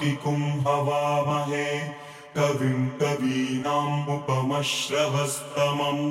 कार्तिकुम् हवामहे कविम् कवीनाम् उपमश्रहस्तमम्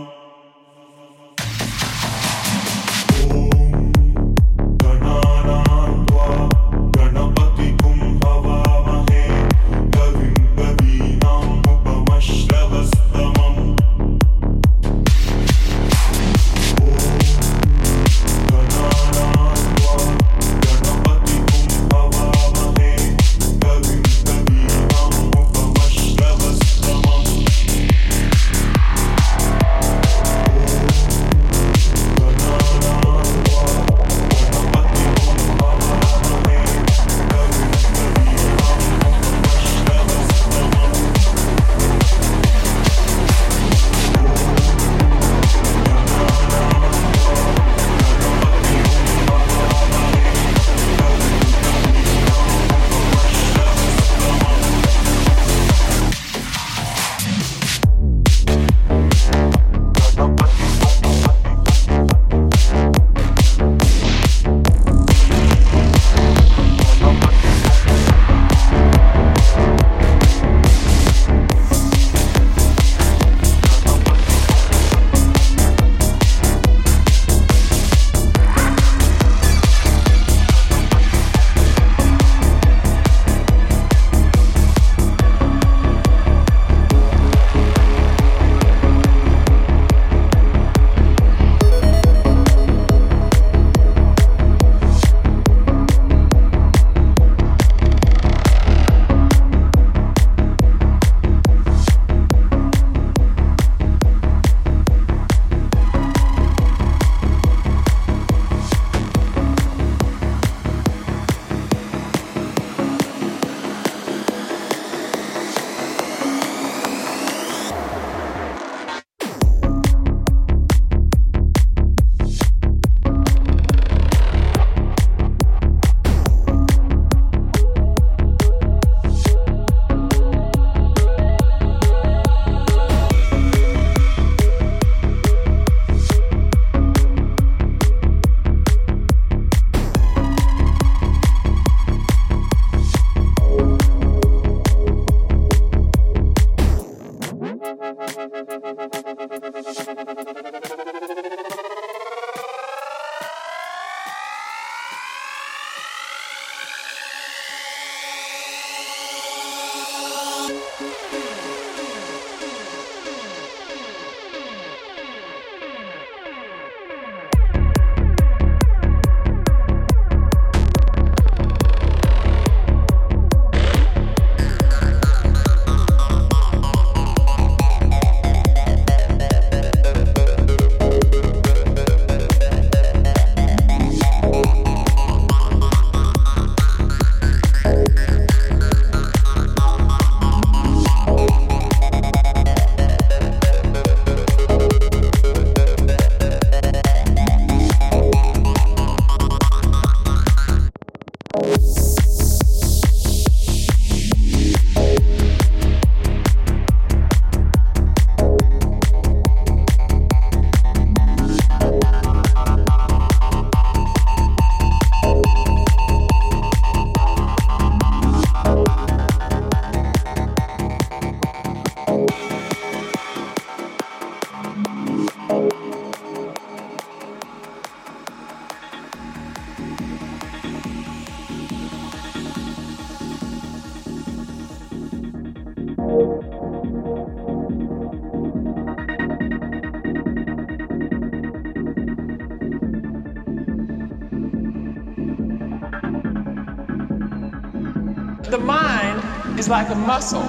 The mind is like a muscle.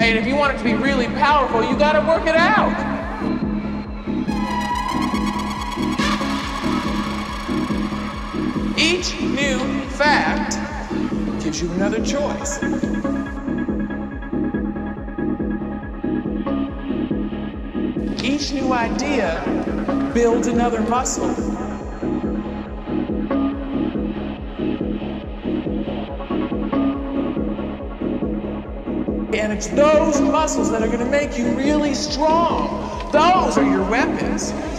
And if you want it to be really powerful, you gotta work it out. Each new fact gives you another choice. Each new idea builds another muscle. It's those muscles that are going to make you really strong Those are your weapons.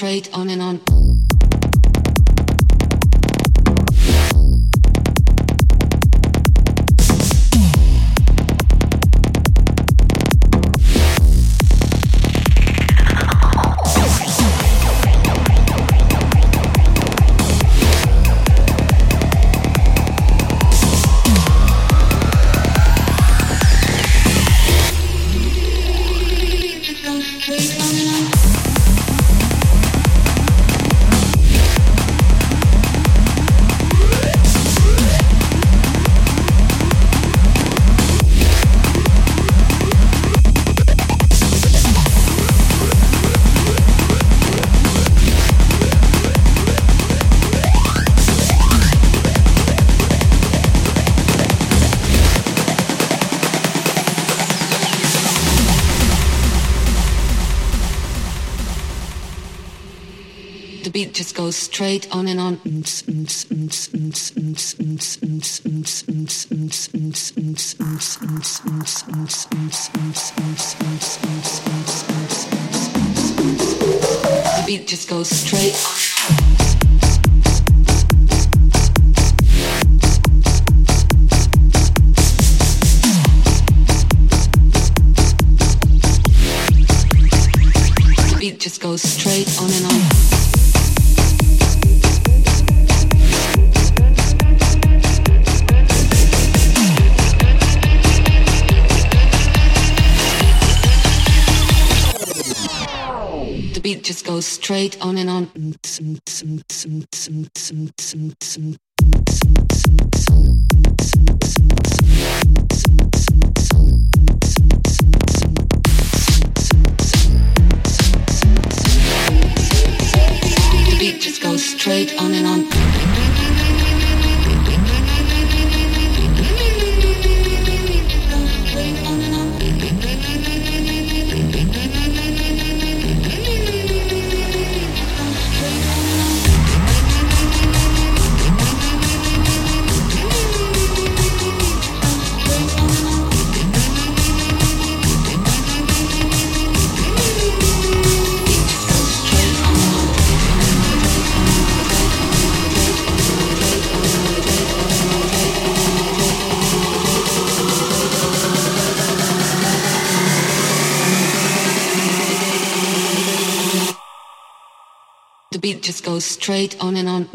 Straight on and on. Straight on and on. The beat just goes straight on. Just goes straight on and on. Just goes straight on and on. The beat just goes straight on and on. The beat just goes straight on and on.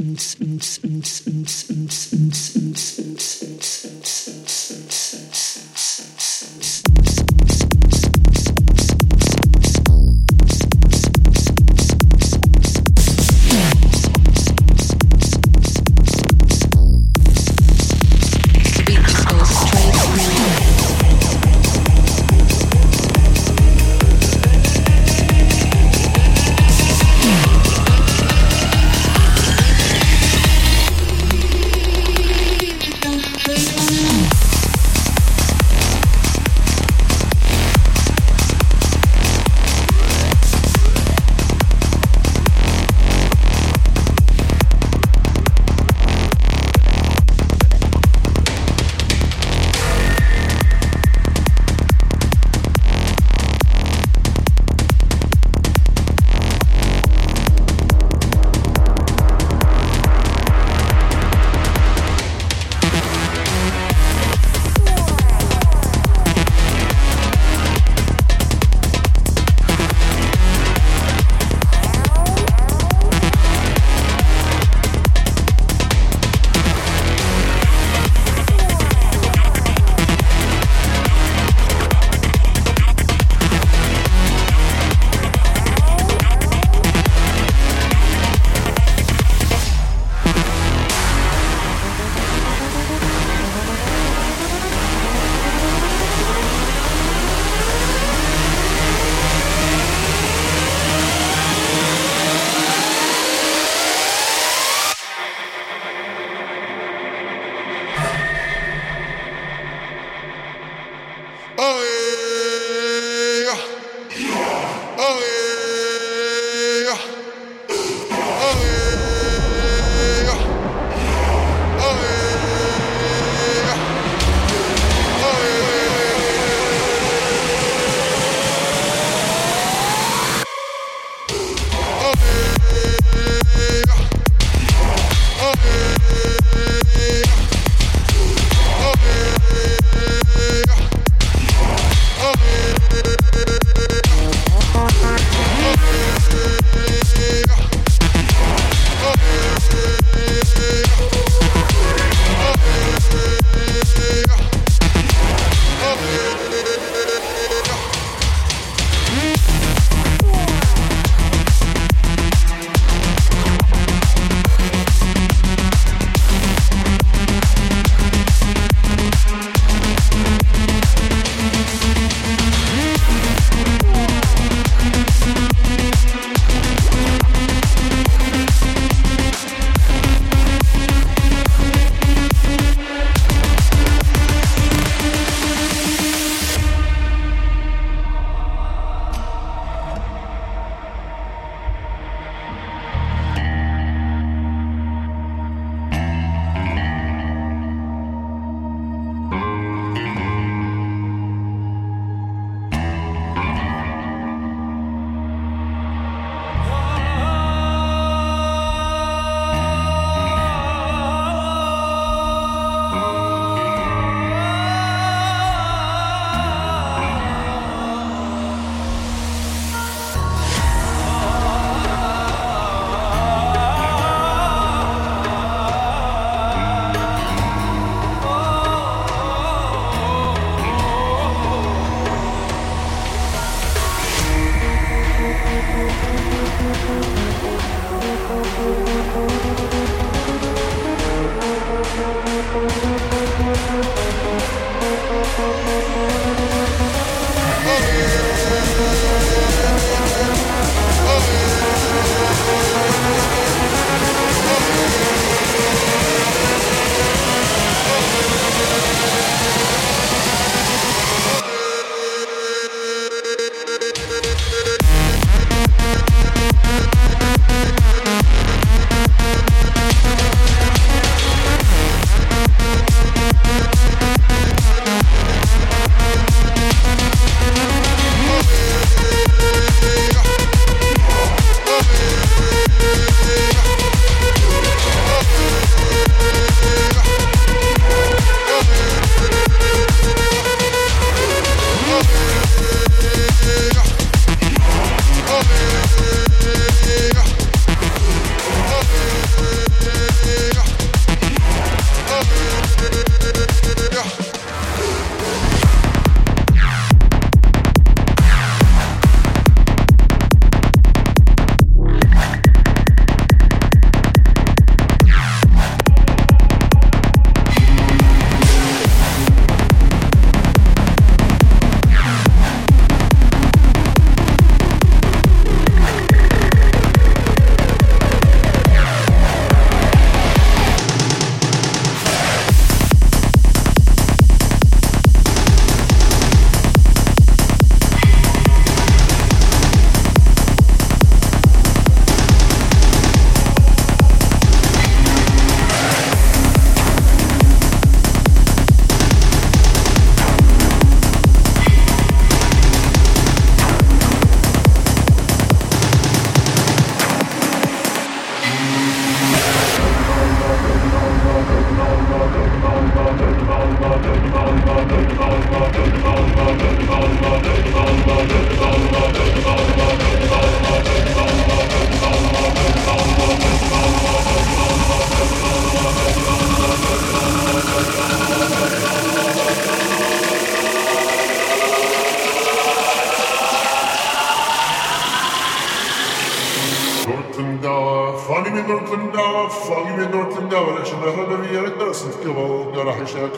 Nortendauer, fange mir Nortendauer, fange mir Nortendauer, عشان هذا في الدرس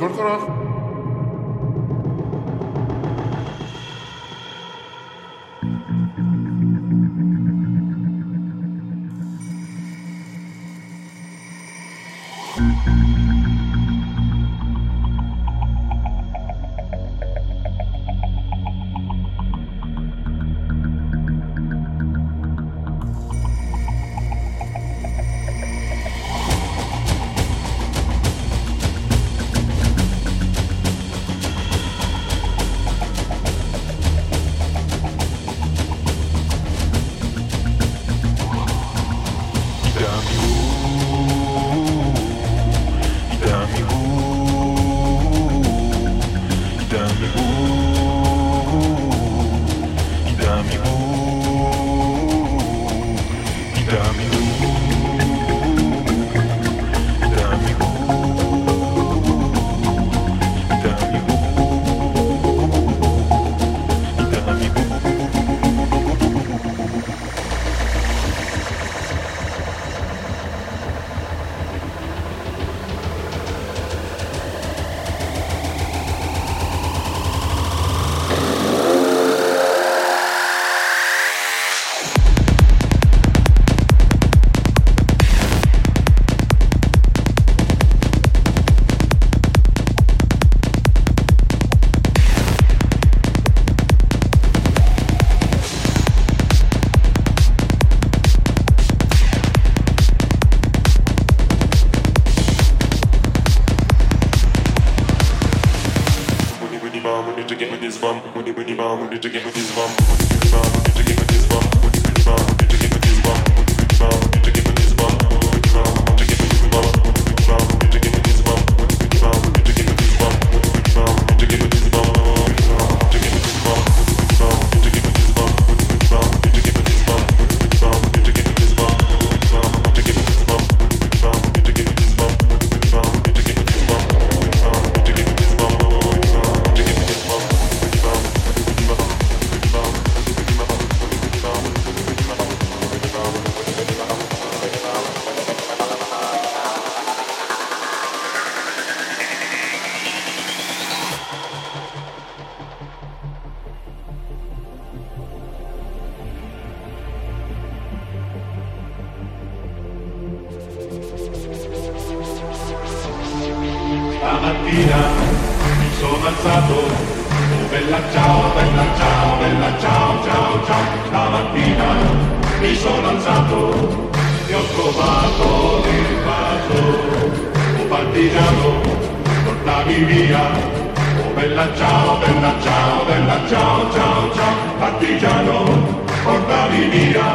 قبل راح bella ciao, bella ciao, bella ciao, ciao, ciao, partigiano, portami via,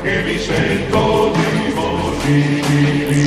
che mi sento di morire.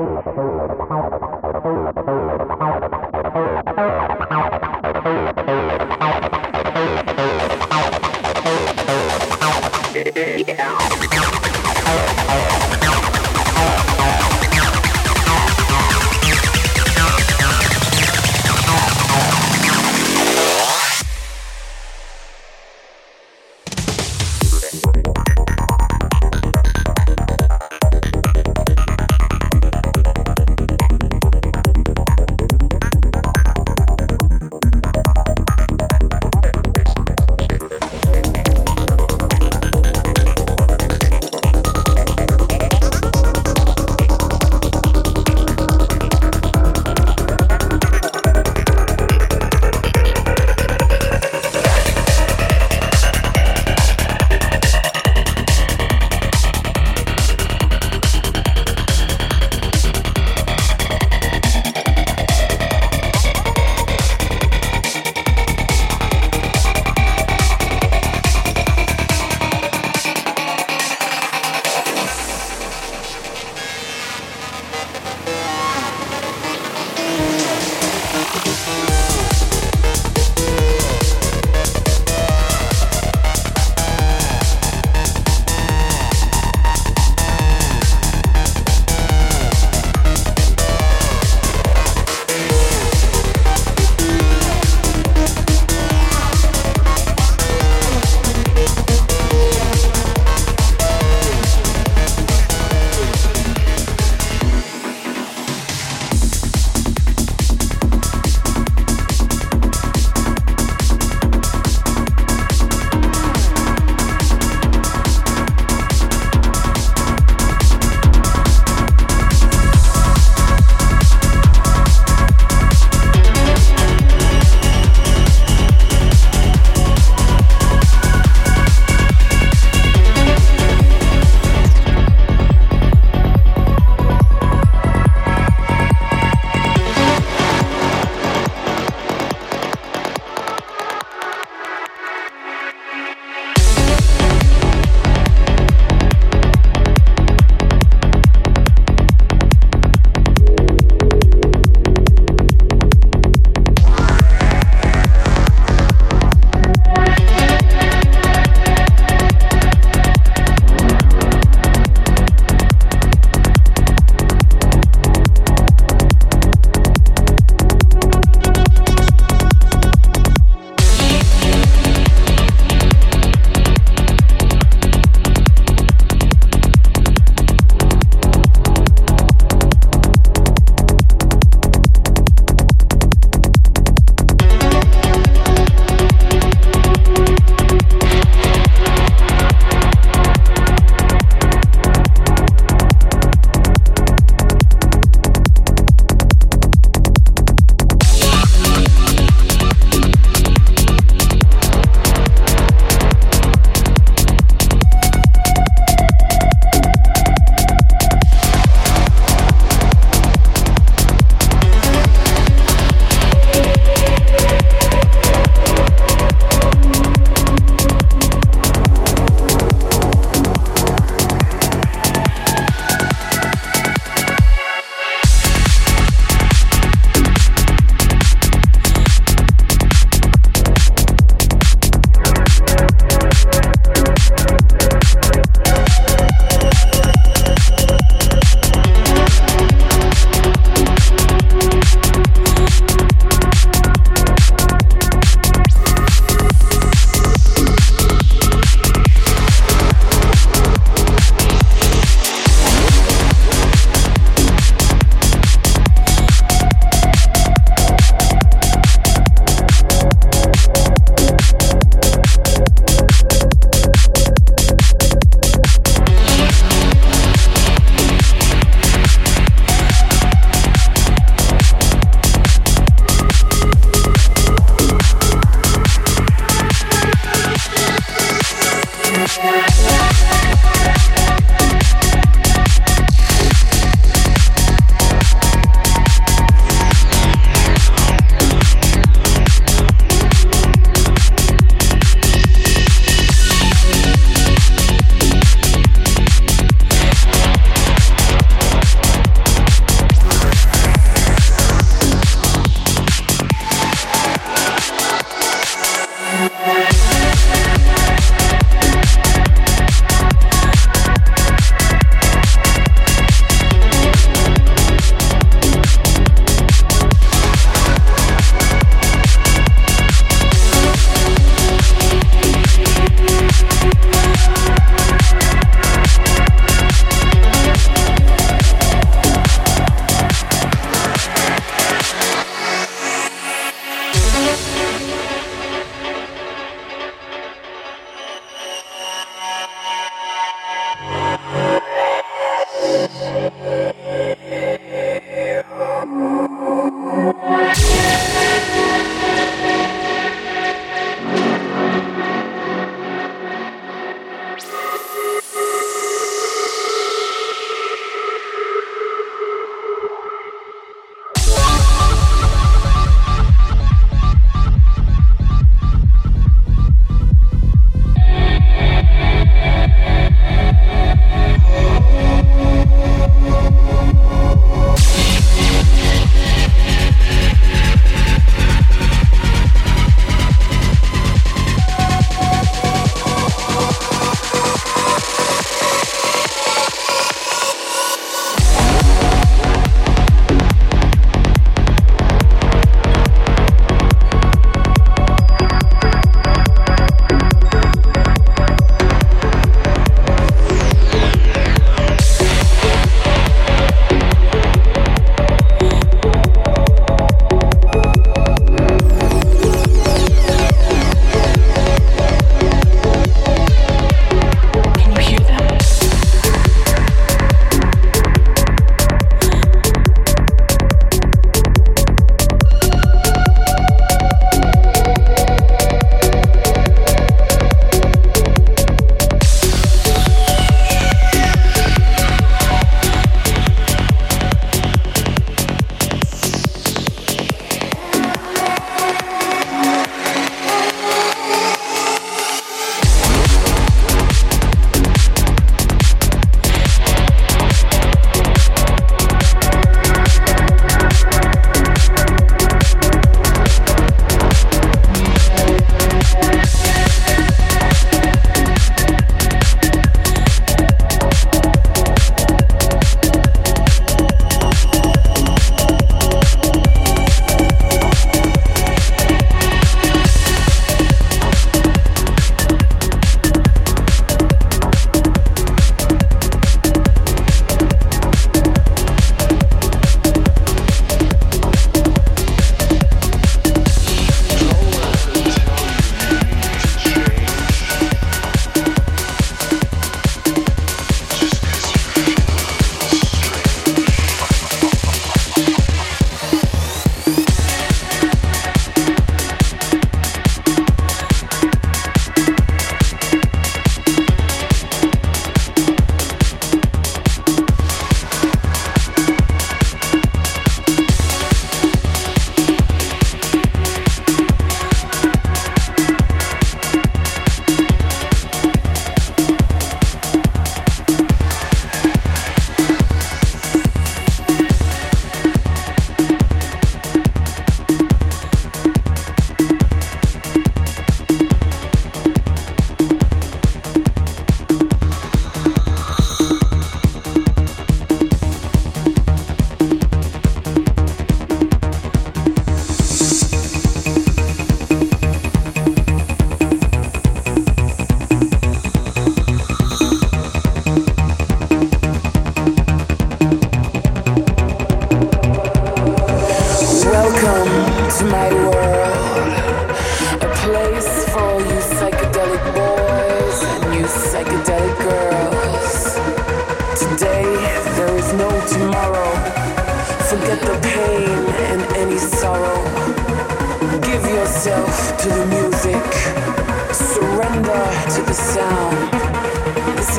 Yeah.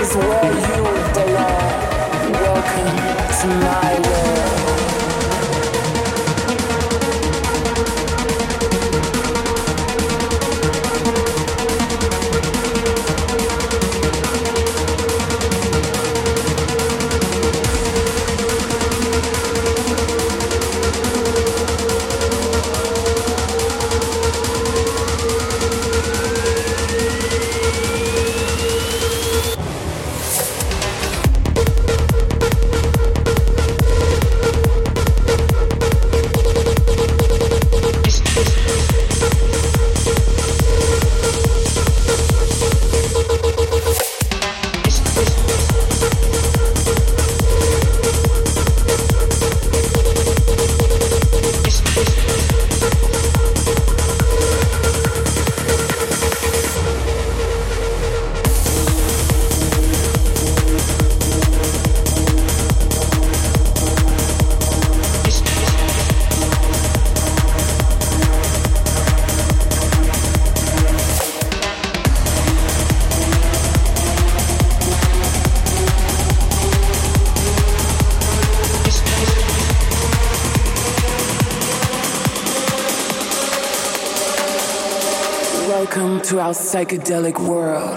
Is where you belong. Welcome to my psychedelic world.